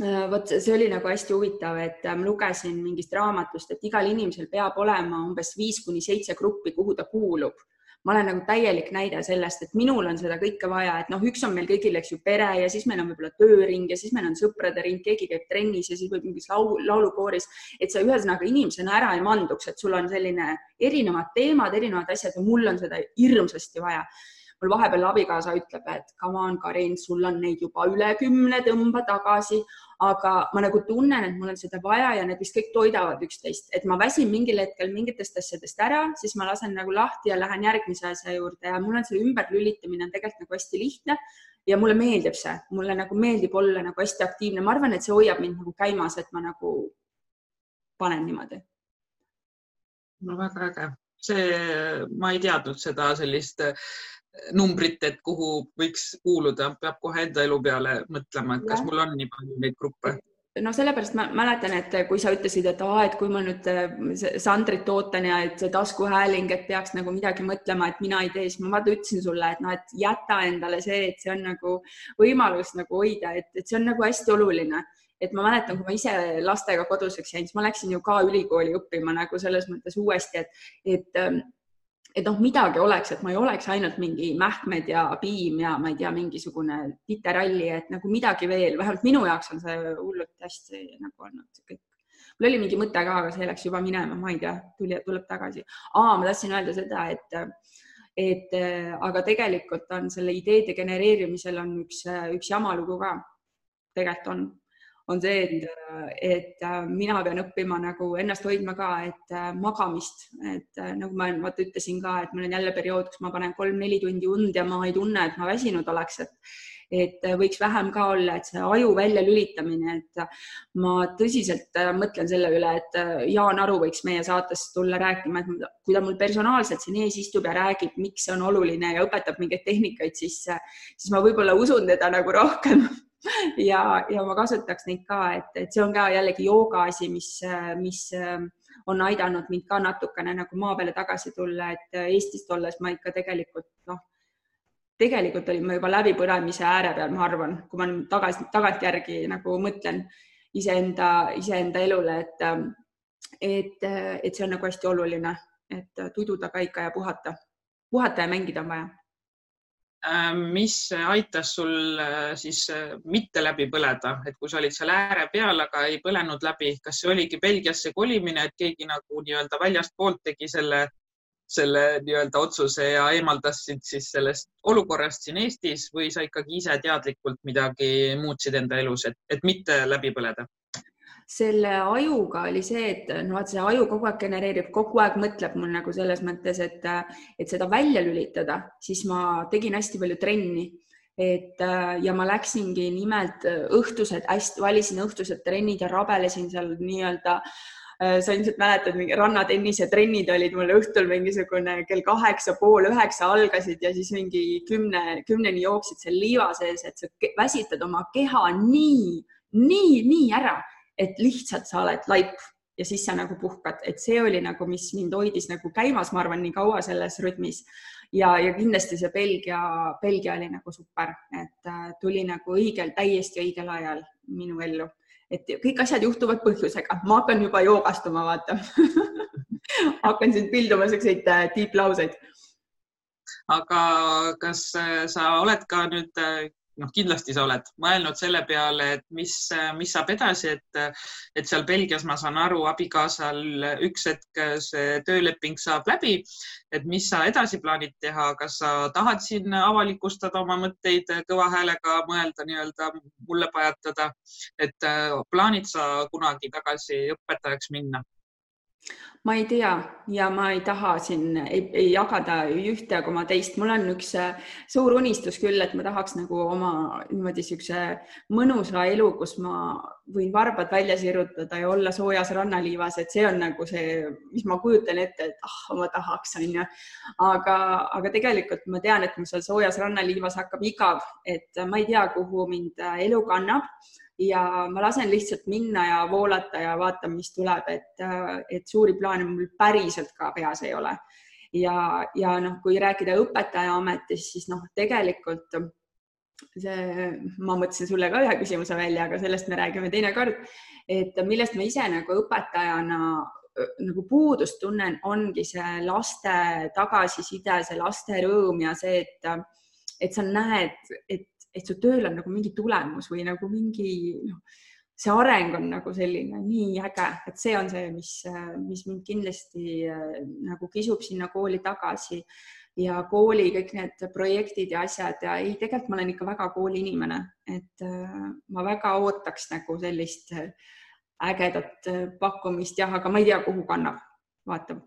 äh, vot see oli nagu hästi huvitav, et ma lugesin mingist raamatust, et igal inimesel peab olema umbes viis kuni seitse gruppi, kuhu ta kuulub ma olen nagu täielik näide sellest, et minul on seda kõike vaja, et noh, üks on meil kõigil, eks ju, pere ja siis meil on võib-olla tööring ja siis meil on sõprade ring, keegi käib trennis ja siis võib mingis laulu, laulukooris, et sa ühesõnaga inimesena ära ei manduks, et sul on selline erinevad teemad, erinevad asjad ja mul on seda hirmsasti vaja mul vahepeal abikaasa ütleb, et come on, Karin, sul on neid juba üle kümne, tõmba tagasi, aga ma nagu tunnen, et mul on seda vaja ja need vist kõik toidavad üksteist, et ma väsin mingil hetkel mingitest asjadest ära, siis ma lasen nagu lahti ja lähen järgmise asja juurde ja mul on see ümberlülitamine on tegelikult nagu hästi lihtne ja mulle meeldib see, mulle nagu meeldib olla nagu hästi aktiivne, ma arvan, et see hoiab mind nagu käimas, et ma nagu panen niimoodi. no väga äge, see, ma ei teadnud seda sellist numbrit, et kuhu võiks kuuluda, peab kohe enda elu peale mõtlema, et kas mul on nii palju neid gruppe no sellepärast ma mäletan, et kui sa ütlesid, et aa, et kui ma nüüd äh, Sandrit ootan ja et see taskuhääling, et peaks nagu midagi mõtlema, et mina ei tee, siis ma vaata ütlesin sulle, et noh, et jäta endale see, et see on nagu võimalus nagu hoida, et, et see on nagu hästi oluline. et ma mäletan, kui ma ise lastega koduseks jäin, siis ma läksin ju ka ülikooli õppima nagu selles mõttes uuesti, et, et ähm, et noh, midagi oleks, et ma ei oleks ainult mingi Mähkmed ja Piim ja ma ei tea, mingisugune titeralli, et nagu midagi veel, vähemalt minu jaoks on see hullult hästi nagu olnud kõik. mul oli mingi mõte ka, aga see läks juba minema, ma ei tea, tuli, tuleb tagasi. aa, ma tahtsin öelda seda, et, et aga tegelikult on selle ideede genereerimisel on üks, üks jama lugu ka. tegelikult on on see, et, et äh, mina pean õppima nagu ennast hoidma ka, et äh, magamist, et äh, nagu ma vaata ütlesin ka, et mul on jälle periood, kus ma panen kolm-neli tundi und ja ma ei tunne, et ma väsinud oleks, et et võiks vähem ka olla, et see aju väljalülitamine, et ma tõsiselt mõtlen selle üle, et Jaan Aru võiks meie saatesse tulla rääkima, et kui ta mul personaalselt siin ees istub ja räägib, miks see on oluline ja õpetab mingeid tehnikaid, siis, siis ma võib-olla usun teda nagu rohkem ja, ja ma kasutaks neid ka, et, et see on ka jällegi jooga asi, mis, mis ähm, on aidanud mind ka natukene nagu maa peale tagasi tulla, et Eestist olles ma ikka tegelikult noh, tegelikult olin ma juba läbipõlemise ääre peal, ma arvan, kui ma nüüd tagasi, tagantjärgi nagu mõtlen iseenda, iseenda elule, et, ähm, et, et see on nagu hästi oluline, et tududa ka ikka ja puhata, puhata ja mängida on vaja. Äh, mis aitas sul äh, siis äh, mitte läbi põleda, et kui sa olid seal ääre peal, aga ei põlenud läbi, kas see oligi Belgiasse kolimine, et keegi nagu nii-öelda väljastpoolt tegi selle, selle nii-öelda otsuse ja eemaldas sind siis sellest olukorrast siin Eestis või sa ikkagi ise teadlikult midagi muutsid enda elus, et, et mitte läbi põleda? Selle ajuga oli see, et no vaat see aju kogu aeg genereerib, kogu aeg mõtleb mul nagu selles mõttes, et, et seda välja lülitada, siis ma tegin hästi palju trenni. Et ja ma läksingi nimelt õhtused, hästi valisin õhtused trennid ja rabelesin seal nii-öelda sa ilmselt mäletad, rannatennise trennid olid mul õhtul mingisugune kell kaheksa, pool üheksa algasid ja siis mingi kümne, kümneni jooksid seal liiva sees, et sa väsitad oma keha nii, nii, nii ära et lihtsalt sa oled laip ja siis sa nagu puhkad, et see oli nagu, mis mind hoidis nagu käimas, ma arvan, nii kaua selles rütmis. Ja, ja kindlasti see Belgia, Belgia oli nagu super, et äh, tuli nagu õigel, täiesti õigel ajal minu ellu, et kõik asjad juhtuvad põhjusega, ma hakkan juba joogastuma, vaata. Hakkan siin pilduma siukseid äh, tiiplauseid. aga kas äh, sa oled ka nüüd noh, kindlasti sa oled mõelnud selle peale, et mis, mis saab edasi, et, et seal Belgias ma saan aru, abikaasal üks hetk see tööleping saab läbi, et mis sa edasi plaanid teha, kas sa tahad siin avalikustada oma mõtteid kõva häälega, mõelda nii-öelda mulle pajatada, et plaanid sa kunagi tagasi õpetajaks minna? Ma ei tea ja ma ei taha siin ei, ei jagada ühte koma teist, mul on üks äh, suur unistus küll, et ma tahaks nagu oma niimoodi niisuguse mõnusa elu, kus ma võin varbad välja sirutada ja olla soojas rannaliivas, et see on nagu see, mis ma kujutan ette, et ah, ma tahaks, onju. aga, aga tegelikult ma tean, et mul seal soojas rannaliivas hakkab igav, et ma ei tea, kuhu mind äh, elu kannab ja ma lasen lihtsalt minna ja voolata ja vaatan, mis tuleb, et, et suuri plaane mul päriselt ka peas ei ole. ja, ja noh, kui rääkida õpetajaametist, siis noh, tegelikult see, ma mõtlesin sulle ka ühe küsimuse välja, aga sellest me räägime teinekord, et millest ma ise nagu õpetajana nagu puudust tunnen, ongi see laste tagasiside, see laste rõõm ja see, et, et sa näed, et et su tööl on nagu mingi tulemus või nagu mingi noh, see areng on nagu selline nii äge, et see on see, mis, mis mind kindlasti äh, nagu kisub sinna kooli tagasi. Ja kooli kõik need projektid ja asjad ja ei, tegelikult ma olen ikka väga kooliinimene, et äh, ma väga ootaks nagu sellist äh, ägedat pakkumist. Jah, aga ma ei tea, kuhu kannab, vaatab.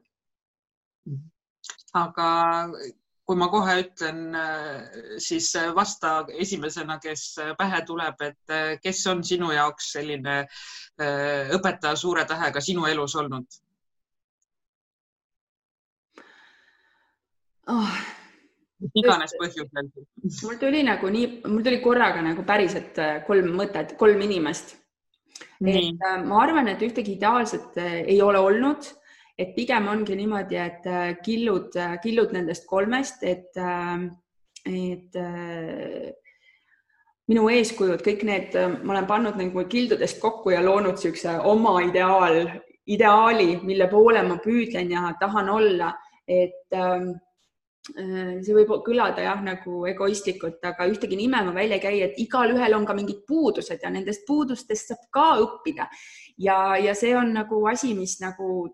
aga kui ma kohe ütlen, äh, siis äh, vasta esimesena, kes äh, pähe tuleb, et kes on sinu jaoks selline õpetaja suure tähega sinu elus olnud oh.? iganes põhjusel. mul tuli nagu nii, mul tuli korraga nagu päriselt kolm mõtet, kolm inimest. et ma arvan, et ühtegi ideaalset ei ole olnud et pigem ongi niimoodi, et äh, killud, äh, killud nendest kolmest, et, äh, et minu eeskujud, kõik need, ma olen pannud nagu kildudest kokku ja loonud niisuguse oma ideaal, ideaali, mille poole ma püüdlen ja tahan olla, et see võib kõlada jah, nagu egoistlikult, aga ühtegi nime ma välja ei käi, et igalühel on ka mingid puudused ja nendest puudustest saab ka õppida. ja, ja see on nagu asi, mis nagu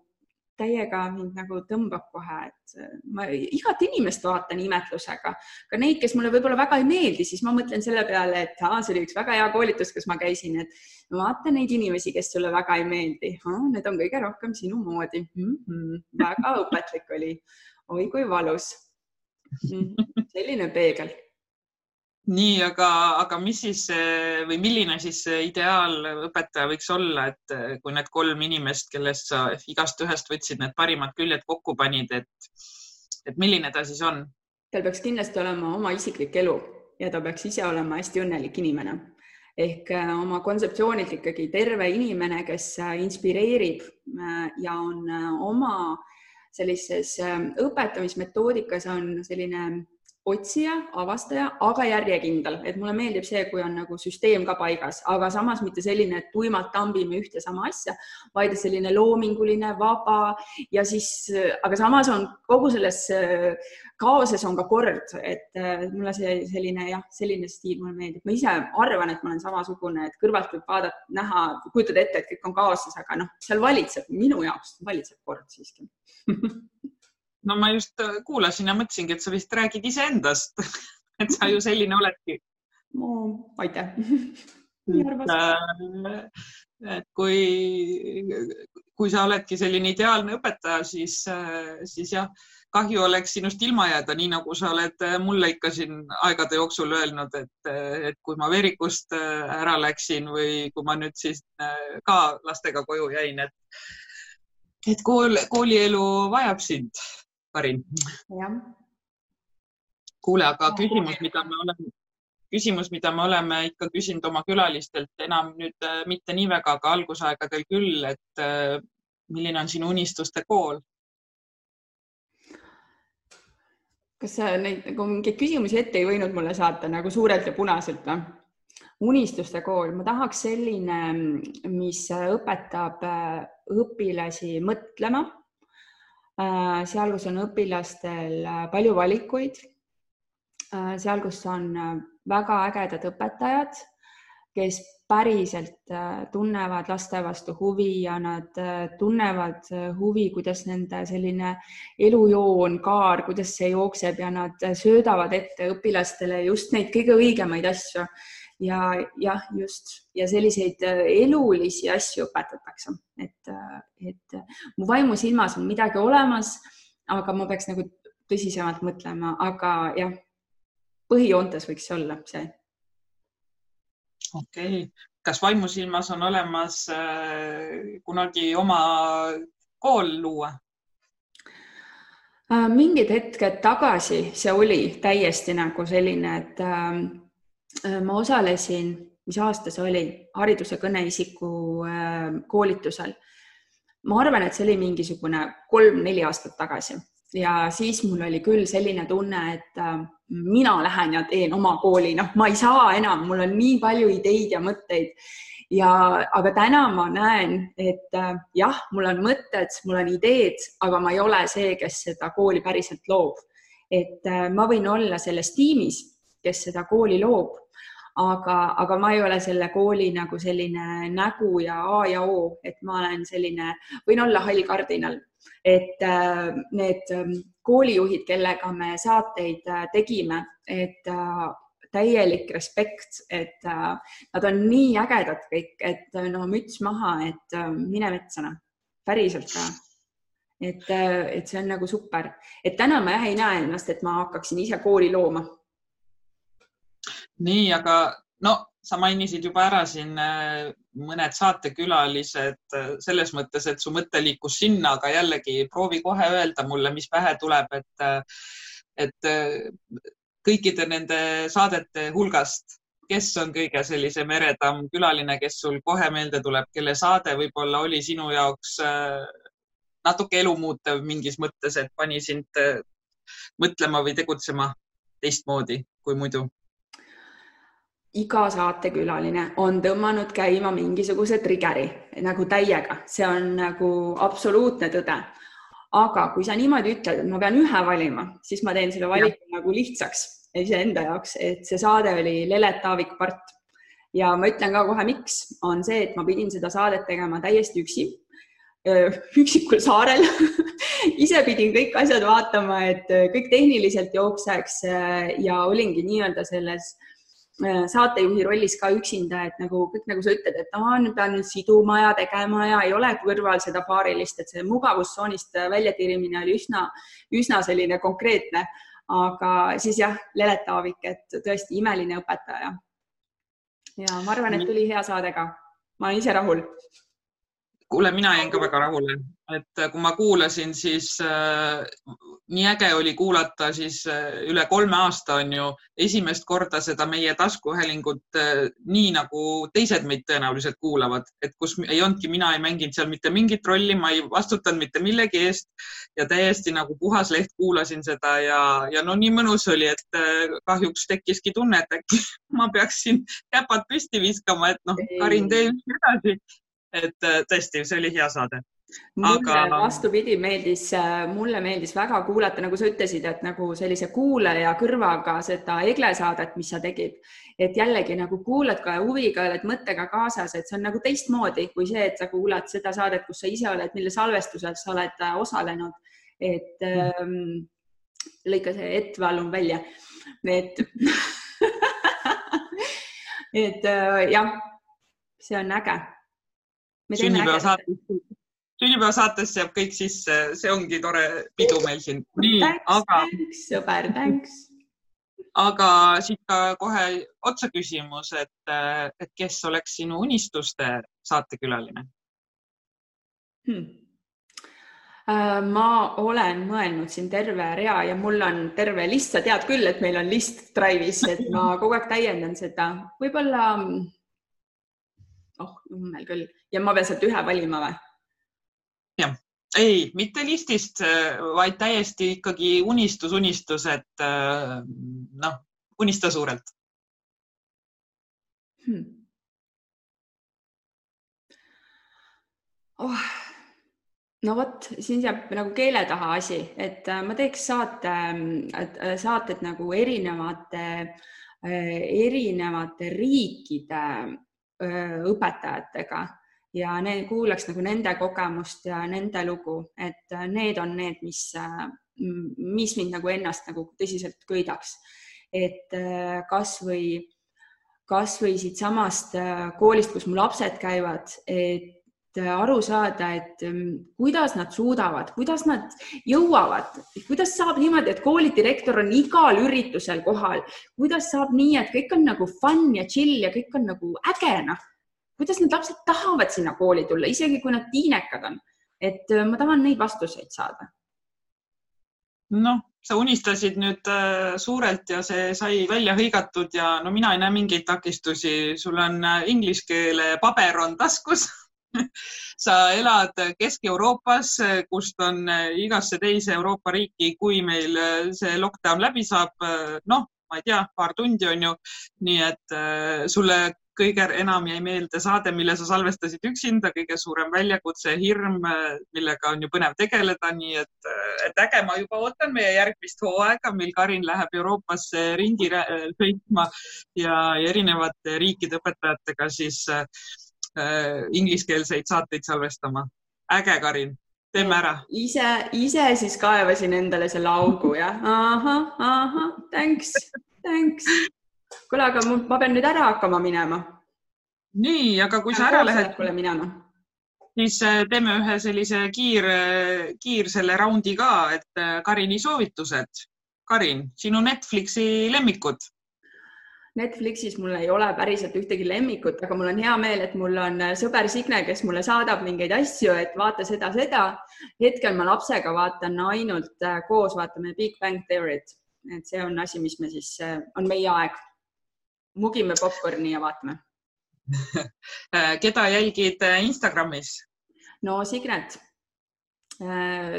täiega mind nagu tõmbab kohe, et äh, ma igat inimest vaatan imetlusega, ka neid, kes mulle võib-olla väga ei meeldi, siis ma mõtlen selle peale, et aa, see oli üks väga hea koolitus, kus ma käisin, et vaata neid inimesi, kes sulle väga ei meeldi, need on kõige rohkem sinu moodi mm. -hmm. väga õpetlik oli. oi kui valus mm. -hmm. selline peegel nii, aga, aga mis siis või milline siis see ideaalõpetaja võiks olla, et kui need kolm inimest, kellest sa igast ühest võtsid need parimad küljed kokku panid, et, et milline ta siis on? tal peaks kindlasti olema oma isiklik elu ja ta peaks ise olema hästi õnnelik inimene ehk äh, oma kontseptsioonilt ikkagi terve inimene, kes äh, inspireerib ja on oma sellises õpetamismetoodikas on selline otsija, avastaja, aga järjekindel, et mulle meeldib see, kui on nagu süsteem ka paigas, aga samas mitte selline, et tuimalt tambime ühte sama asja, vaid selline loominguline, vaba ja siis, aga samas on kogu selles äh, kaoses on ka kord, et äh, mulle see selline jah, selline stiil mulle meeldib, ma ise arvan, et ma olen samasugune, et kõrvalt võib vaadata, näha, kujutada ette, et kõik on kaoses, aga noh, seal valitseb, minu jaoks valitseb kord siiski no ma just äh, kuulasin ja mõtlesingi, et sa vist räägid iseendast et sa ju selline oledki no,. aitäh. Äh, et kui, kui sa oledki selline ideaalne õpetaja, siis, siis jah, kahju oleks sinust ilma jääda, nii nagu sa oled mulle ikka siin aegade jooksul öelnud, et, et kui ma Verikust ära läksin või kui ma nüüd siis ka lastega koju jäin, et, et kool, koolielu vajab sind, Karin. kuule, aga küsimus, mida me oleme, küsimus, mida me oleme ikka küsinud oma külalistelt, enam nüüd äh, mitte nii väga, aga algusaegadel küll, et äh, milline on sinu unistuste kool? kas sa neid nagu mingeid küsimusi ette ei võinud mulle saata nagu suurelt ja punaselt või? unistuste kool, ma tahaks selline, mis õpetab äh, õpilasi mõtlema. Seal, kus on õpilastel palju valikuid Äh, seal, kus on äh, väga ägedad õpetajad, kes päriselt äh, tunnevad laste vastu huvi ja nad tunnevad huvi, kuidas nende selline elujoon, kaar, kuidas see jookseb ja nad söödavad ette õpilastele just neid kõige õigemaid asju. Ja jah, just ja selliseid elulisi asju õpetatakse, et, et mu vaimusilmas on midagi olemas, aga ma peaks nagu tõsisemalt mõtlema, aga jah põhijoontes võiks see olla see. okei okay., kas vaimusilmas on olemas äh, kunagi oma kool luua? Äh, mingid hetked tagasi see oli täiesti nagu selline, et äh, ma osalesin, mis aasta see oli, hariduse kõneisiku koolitusel. ma arvan, et see oli mingisugune kolm-neli aastat tagasi ja siis mul oli küll selline tunne, et mina lähen ja teen oma kooli, noh, ma ei saa enam, mul on nii palju ideid ja mõtteid. ja, aga täna ma näen, et äh, jah, mul on mõtted, mul on ideed, aga ma ei ole see, kes seda kooli päriselt loob. et äh, ma võin olla selles tiimis, kes seda kooli loob, aga, aga ma ei ole selle kooli nagu selline nägu ja A ja O, et ma olen selline, võin olla hall kardinal et äh, need ähm, koolijuhid, kellega me saateid äh, tegime, et äh, täielik respekt, et nad on nii ägedad kõik, et no müts maha, et mine metsa noh, päriselt ka. et, et see on nagu super, et täna ma jah ei näe ennast, et ma hakkaksin ise kooli looma. Nii, aga no sa mainisid juba ära siin äh, mõned saatekülalised äh, selles mõttes, et su mõte liikus sinna, aga jällegi proovi kohe öelda mulle, mis pähe tuleb, et, äh, et kõikide nende saadete hulgast, kes on kõige sellisem eredam külaline, kes sul kohe meelde tuleb, kelle saade võib-olla oli sinu jaoks natuke elumuutev mingis mõttes, et pani sind mõtlema või tegutsema teistmoodi kui muidu iga saatekülaline on tõmmanud käima mingisuguse trigger'i nagu täiega, see on nagu absoluutne tõde. aga kui sa niimoodi ütled, et ma pean ühe valima, siis ma teen selle valiku ja. nagu lihtsaks iseenda jaoks, et see saade oli Lelet Taavik part ja ma ütlen ka kohe, miks on see, et ma pidin seda saadet tegema täiesti üksi, üksikul saarel ise pidin kõik asjad vaatama, et kõik tehniliselt jookseks ja olingi nii-öelda selles Äh, saatejuhi rollis ka üksinda, et nagu kõik, nagu sa ütled, et aa, nüüd pean siduma ja tegema ja ei ole kõrval seda paarilist, et see mugavustsoonist väljatirimine oli üsna, üsna selline konkreetne. aga siis jah, Lelet Taavik, et tõesti imeline õpetaja. ja ma arvan, et tuli hea saade ka. ma olen ise rahul. Kuule, mina jäin ka väga rahule, et kui ma kuulasin, siis äh, nii äge oli kuulata siis äh, üle kolme aasta on ju esimest korda seda meie taskuhäälingut äh, nii nagu teised meid tõenäoliselt kuulavad, et kus ei olnudki, mina ei mänginud seal mitte mingit rolli, ma ei vastutanud mitte millegi eest. Ja täiesti nagu puhas leht kuulasin seda ja, ja no nii mõnus oli, et äh, kahjuks tekkiski tunne, et äkki ma peaksin käpad püsti viskama, et noh, Karin, tee edasi. Et tõesti, see oli hea saade. Aga... vastupidi meeldis, mulle meeldis väga kuulata, nagu sa ütlesid, et nagu sellise kuulaja kõrvaga seda Egle saadet, mis sa tegid, et jällegi nagu kuulad ka huviga, oled mõttega kaasas, et see on nagu teistmoodi kui see, et sa kuulad seda saadet, kus sa ise oled, mille salvestusel sa oled äh, osalenud. et ähm, lõika see ett palun välja, et et äh, jah, see on äge sünnipäevasaates, sünnipäevasaates jääb kõik sisse, see ongi tore pidu meil siin. nii, aga. sõber, thanks aga siit ka kohe otsa küsimus, et, et kes oleks sinu unistuste saatekülaline hmm.? Äh, ma olen mõelnud siin terve rea ja mul on terve list, sa tead küll, et meil on list Drive'is, et ma kogu aeg täiendan seda, võib-olla. Oh jummel küll. Ja ma pean sealt ühe valima või? jah, ei, mitte listist, vaid täiesti ikkagi unistus, unistus, et äh, noh, unista suurelt. Hmm.. Oh. No vot, siin jääb nagu keele taha asi, et äh, ma teeks saate, äh, saated nagu erinevate, äh, erinevate riikide õpetajatega ja need kuulaks nagu nende kogemust ja nende lugu, et need on need, mis, mis mind nagu ennast nagu tõsiselt köidaks. et kasvõi, kasvõi siitsamast koolist, kus mu lapsed käivad, et aru saada, et mm, kuidas nad suudavad, kuidas nad jõuavad, kuidas saab niimoodi, et koolidirektor on igal üritusel kohal, kuidas saab nii, et kõik on nagu fun ja chill ja kõik on nagu äge, noh. kuidas need lapsed tahavad sinna kooli tulla, isegi kui nad tiinekad on. et äh, ma tahan neid vastuseid saada. noh, sa unistasid nüüd äh, suurelt ja see sai välja hõigatud ja no mina ei näe mingeid takistusi, sul on äh, inglise keele paber on taskus sa elad Kesk-Euroopas, kust on igasse teise Euroopa riiki, kui meil see lockdown läbi saab, noh, ma ei tea, paar tundi on ju. nii et sulle kõige enam jäi meelde saade, mille sa salvestasid üksinda, kõige suurem väljakutse, hirm, millega on ju põnev tegeleda, nii et, et äge, ma juba ootan meie järgmist hooaega, mil Karin läheb Euroopasse ringi sõitma ja erinevate riikide õpetajatega siis äh, äh, ingliskeelseid saateid salvestama. äge, Karin, teeme ära. ise, ise siis kaevasin endale selle augu jah, ahah, ahah, thanks, thanks. kuule, aga ma pean nüüd ära hakkama minema. nii, aga kui sa ära lähed. minema siis äh, teeme ühe sellise kiir, kiir selle raundi ka, et äh, Karini soovitused. Karin, sinu Netflixi lemmikud Netflixis mul ei ole päriselt ühtegi lemmikut, aga mul on hea meel, et mul on äh, sõber Signe, kes mulle saadab mingeid asju, et vaata seda, seda. hetkel ma lapsega vaatan ainult äh, koos, vaatame Big Bang Theory't, et see on asi, mis me siis, äh, on meie aeg. mugime popkorni ja vaatame keda jälgid Instagramis? no Signet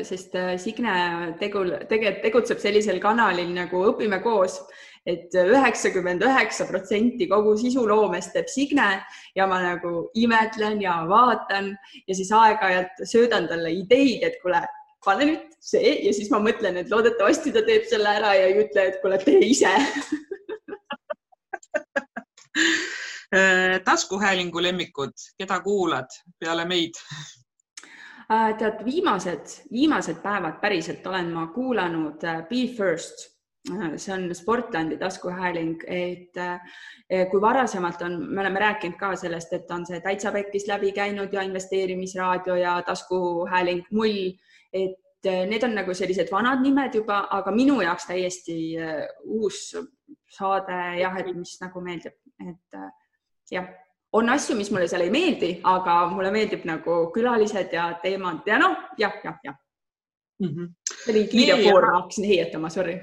sest Signe tegul, tegelikult tegutseb sellisel kanalil nagu Õpime koos et üheksakümmend üheksa protsenti kogu sisuloomest teeb Signe ja ma nagu imetlen ja vaatan ja siis aeg-ajalt söödan talle ideid, et kuule, pane nüüd see ja siis ma mõtlen, et loodetavasti ta teeb selle ära ja ei ütle, et kuule, tee ise taskuhäälingu lemmikud, keda kuulad peale meid? Äh, tead, viimased, viimased päevad päriselt olen ma kuulanud äh, Be First see on Sportlandi taskuhääling, et eh, kui varasemalt on, me oleme rääkinud ka sellest, et on see Täitsa Pekkis läbi käinud ja investeerimisraadio ja taskuhääling Mull, et eh, need on nagu sellised vanad nimed juba, aga minu jaoks täiesti eh, uus saade jah, et mis nagu meeldib, et jah, on asju, mis mulle seal ei meeldi, aga mulle meeldib nagu külalised ja teemad ja noh, jah, jah, jah mm. -hmm. see oli kiire voor, ma hakkasin heietama, sorry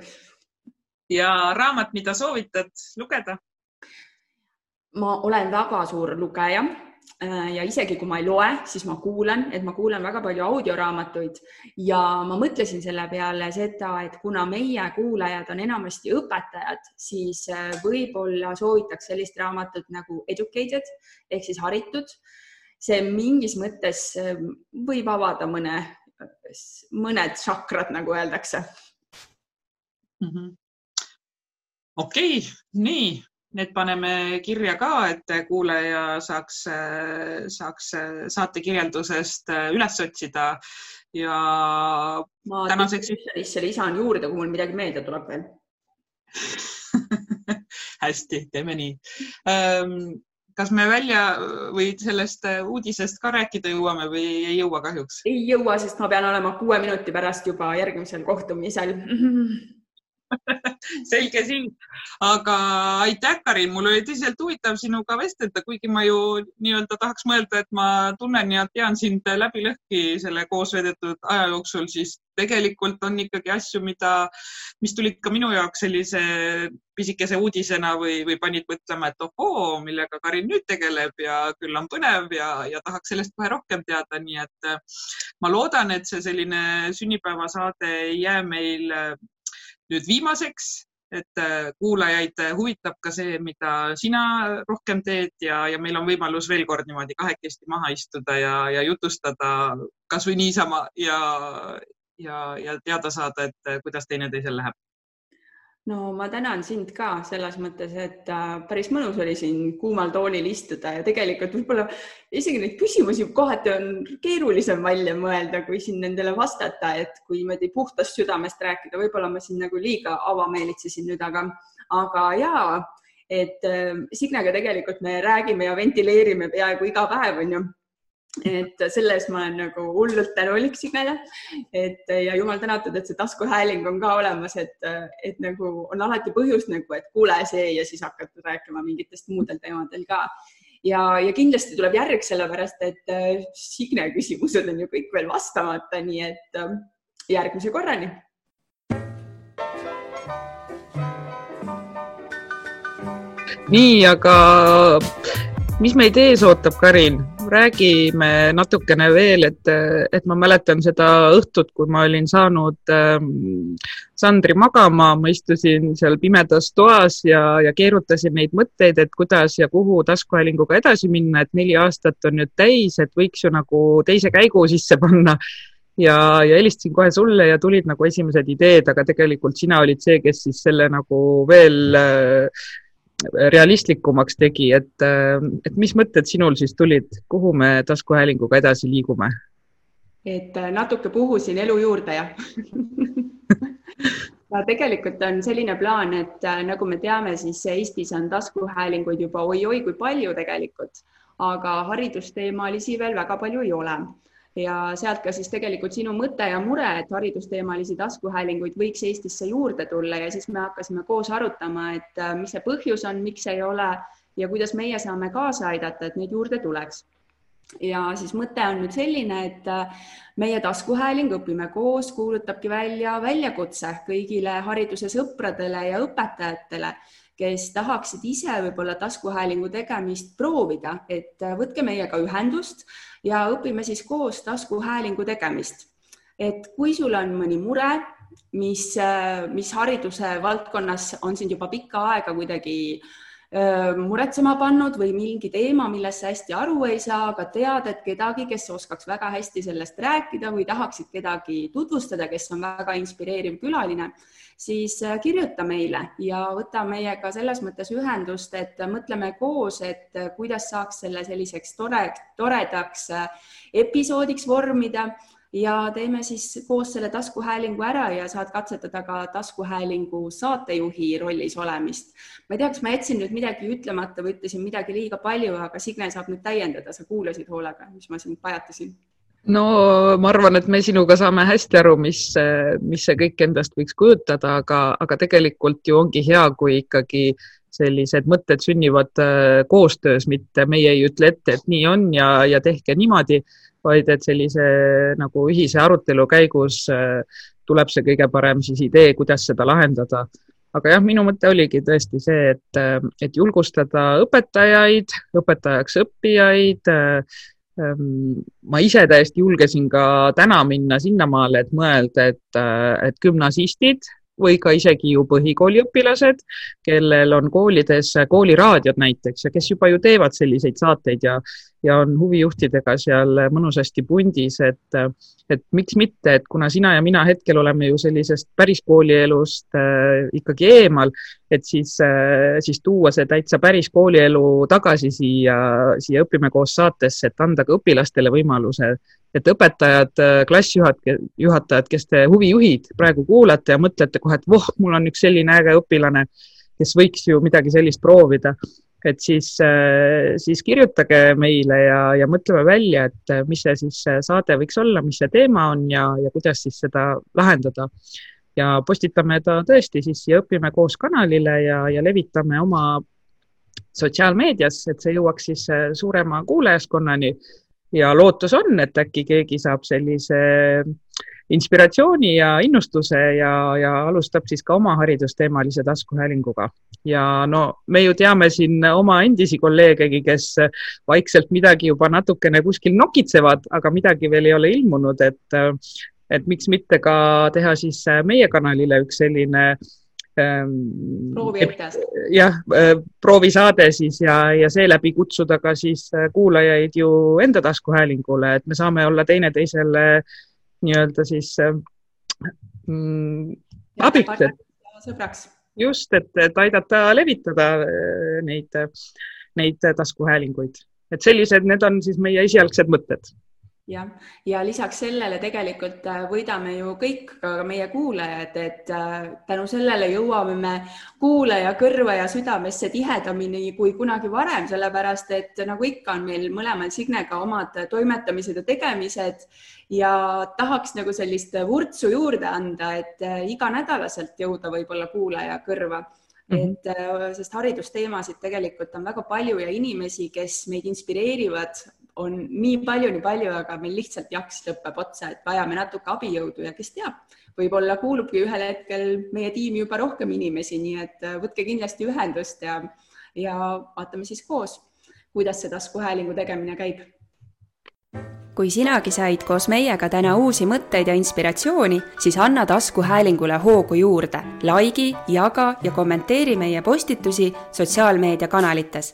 ja raamat, mida soovitad lugeda? ma olen väga suur lugeja äh, ja isegi kui ma ei loe, siis ma kuulan, et ma kuulan väga palju audioraamatuid ja ma mõtlesin selle peale seda, et kuna meie kuulajad on enamasti õpetajad, siis äh, võib-olla soovitaks sellist raamatut nagu Educated ehk siis haritud. see mingis mõttes äh, võib avada mõne, mõned šakrad, nagu öeldakse mm. -hmm okei okay,, nii, need paneme kirja ka, et kuulaja saaks, saaks saate kirjeldusest üles otsida ja ma tänaseks. selle lisan juurde, kui mul midagi meelde tuleb veel hästi, teeme nii ähm, kas me välja või sellest uudisest ka rääkida jõuame või ei jõua kahjuks? ei jõua, sest ma pean olema kuue minuti pärast juba järgmisel kohtumisel selge siin, aga aitäh, Karin, mul oli tõsiselt huvitav sinuga vestelda, kuigi ma ju nii-öelda tahaks mõelda, et ma tunnen ja tean sind läbi lõhki selle koos veedetud aja jooksul, siis tegelikult on ikkagi asju, mida, mis tulid ka minu jaoks sellise pisikese uudisena või, või panid mõtlema, et ohoo, millega Karin nüüd tegeleb ja küll on põnev ja, ja tahaks sellest kohe rohkem teada, nii et ma loodan, et see selline sünnipäevasaade ei jää meil nüüd viimaseks, et äh, kuulajaid huvitab ka see, mida sina rohkem teed ja, ja meil on võimalus veel kord niimoodi kahekesti maha istuda ja, ja jutustada kasvõi niisama ja, ja, ja teada saada, et äh, kuidas teineteisel läheb no ma tänan sind ka selles mõttes, et äh, päris mõnus oli siin kuumal toolil istuda ja tegelikult võib-olla isegi neid küsimusi kohati on keerulisem välja mõelda, kui siin nendele vastata, et kui niimoodi puhtast südamest rääkida, võib-olla ma siin nagu liiga avameelitsesin nüüd, aga, aga jaa, et äh, Signega tegelikult me räägime ja ventileerime peaaegu iga päev, onju et selles ma olen nagu hullult tänulik Signele, et ja jumal tänatud, et see taskuhääling on ka olemas, et, et nagu on alati põhjust nagu, et kuule see ja siis hakata rääkima mingitest muudel teemadel ka. ja, ja kindlasti tuleb järg, sellepärast et äh, Signe küsimused on ju kõik veel vastamata, nii et äh, järgmise korrani. nii, aga mis meid ees ootab, Karin? Räägime natukene veel, et, et ma mäletan seda õhtut, kui ma olin saanud ähm, Sandri magama, ma istusin seal pimedas toas ja, ja keerutasin neid mõtteid, et kuidas ja kuhu taskuhäälinguga edasi minna, et neli aastat on nüüd täis, et võiks ju nagu teise käigu sisse panna. Ja, ja helistasin kohe sulle ja tulid nagu esimesed ideed, aga tegelikult sina olid see, kes siis selle nagu veel äh, realistlikumaks tegi, et, et mis mõtted sinul siis tulid, kuhu me taskuhäälinguga edasi liigume? et natuke puhusin elu juurde ja ja tegelikult on selline plaan, et nagu me teame, siis Eestis on taskuhäälinguid juba oi-oi kui palju tegelikult, aga haridusteemalisi veel väga palju ei ole ja sealt ka siis tegelikult sinu mõte ja mure, et haridusteemalisi taskuhäälinguid võiks Eestisse juurde tulla. Ja siis me hakkasime koos arutama, et äh, mis see põhjus on, miks ei ole ja kuidas meie saame kaasa aidata, et neid juurde tuleks. Ja siis mõte on nüüd selline, et äh, meie taskuhääling Õpime koos kuulutabki välja väljakutse kõigile hariduse sõpradele ja õpetajatele, kes tahaksid ise võib-olla taskuhäälingu tegemist proovida, et äh, võtke meiega ühendust ja õpime siis koos taskuhäälingu tegemist. et kui sul on mõni mure, mis, mis hariduse valdkonnas on sind juba pikka aega kuidagi muretsema pannud või mingi teema, millest sa hästi aru ei saa, aga tead, et kedagi, kes oskaks väga hästi sellest rääkida või tahaksid kedagi tutvustada, kes on väga inspireeriv külaline siis äh, kirjuta meile ja võta meiega selles mõttes ühendust, et mõtleme koos, et äh, kuidas saaks selle selliseks tore, toredaks äh, episoodiks vormida ja teeme siis koos selle taskuhäälingu ära ja saad katsetada ka taskuhäälingu saatejuhi rollis olemist. ma ei tea, kas ma jätsin nüüd midagi ütlemata või ütlesin midagi liiga palju, aga Signe saab nüüd täiendada, sa kuulasid hoolega, mis ma siin pajatasin no ma arvan, et me sinuga saame hästi aru, mis, mis see kõik endast võiks kujutada, aga, aga tegelikult ju ongi hea, kui ikkagi sellised mõtted sünnivad äh, koostöös, mitte meie ei ütle ette, et nii on ja, ja tehke niimoodi, vaid et sellise nagu ühise arutelu käigus äh, tuleb see kõige parem siis idee, kuidas seda lahendada. aga jah, minu mõte oligi tõesti see, et, äh, et julgustada õpetajaid, õpetajaks õppijaid Ehm, ma ise täiesti julgesin ka täna minna sinnamaale, et mõelda, et, et gümnasistid või ka isegi ju põhikooliõpilased, kellel on koolides kooliraadiod näiteks ja kes juba ju teevad selliseid saateid ja, ja on huvijuhtidega seal mõnusasti pundis, et, et miks mitte, et kuna sina ja mina hetkel oleme ju sellisest päris koolielust äh, ikkagi eemal, et siis äh,, siis tuua see täitsa päris koolielu tagasi siia, siia Õpime koos saatesse, et anda ka õpilastele võimaluse et õpetajad, äh, klassijuhatajad, juhatajad, kes te huvijuhid praegu kuulate ja mõtlete kohe, et voh, mul on üks selline äge õpilane, kes võiks ju midagi sellist proovida, et siis, siis kirjutage meile ja, ja mõtleme välja, et mis see siis saade võiks olla, mis see teema on ja, ja kuidas siis seda lahendada. ja postitame ta tõesti siis ja õpime koos kanalile ja, ja levitame oma sotsiaalmeedias, et see jõuaks siis suurema kuulajaskonnani. ja lootus on, et äkki keegi saab sellise inspiratsiooni ja innustuse ja, ja alustab siis ka oma haridusteemalise taskuhäälinguga. ja no me ju teame siin oma endisi kolleegegi, kes vaikselt midagi juba natukene kuskil nokitsevad, aga midagi veel ei ole ilmunud, et, et miks mitte ka teha siis meie kanalile üks selline ähm, prooviõppes. jah, äh, proovisaade siis ja, ja seeläbi kutsuda ka siis kuulajaid ju enda taskuhäälingule, et me saame olla teineteisele nii-öelda siis mm, abiks, sõbraks. just, et, et aidata levitada äh, neid, neid taskuhäälinguid, et sellised, need on siis meie esialgsed mõtted jah, ja lisaks sellele tegelikult äh, võidame ju kõik, ka meie kuulajad, et äh, tänu sellele jõuame me kuulaja kõrva ja südamesse tihedamini kui kunagi varem, sellepärast et nagu ikka, on meil mõlemal Signega omad toimetamised ja tegemised. Ja tahaks nagu sellist vurtsu juurde anda, et äh, iganädalaselt jõuda võib-olla kuulaja kõrva. Mm -hmm. et sest haridusteemasid tegelikult on väga palju ja inimesi, kes meid inspireerivad on nii palju, nii palju, aga meil lihtsalt jaks lõpeb otsa, et vajame natuke abijõudu ja kes teab, võib-olla kuulubki ühel hetkel meie tiimi juba rohkem inimesi, nii et äh, võtke kindlasti ühendust ja, ja vaatame siis koos, kuidas see taskuhäälingu tegemine käib. Kui sinagi said koos meiega täna uusi mõtteid ja inspiratsiooni, siis anna taskuhäälingule hoogu juurde, likei, jaga ja kommenteeri meie postitusi sotsiaalmeediakanalites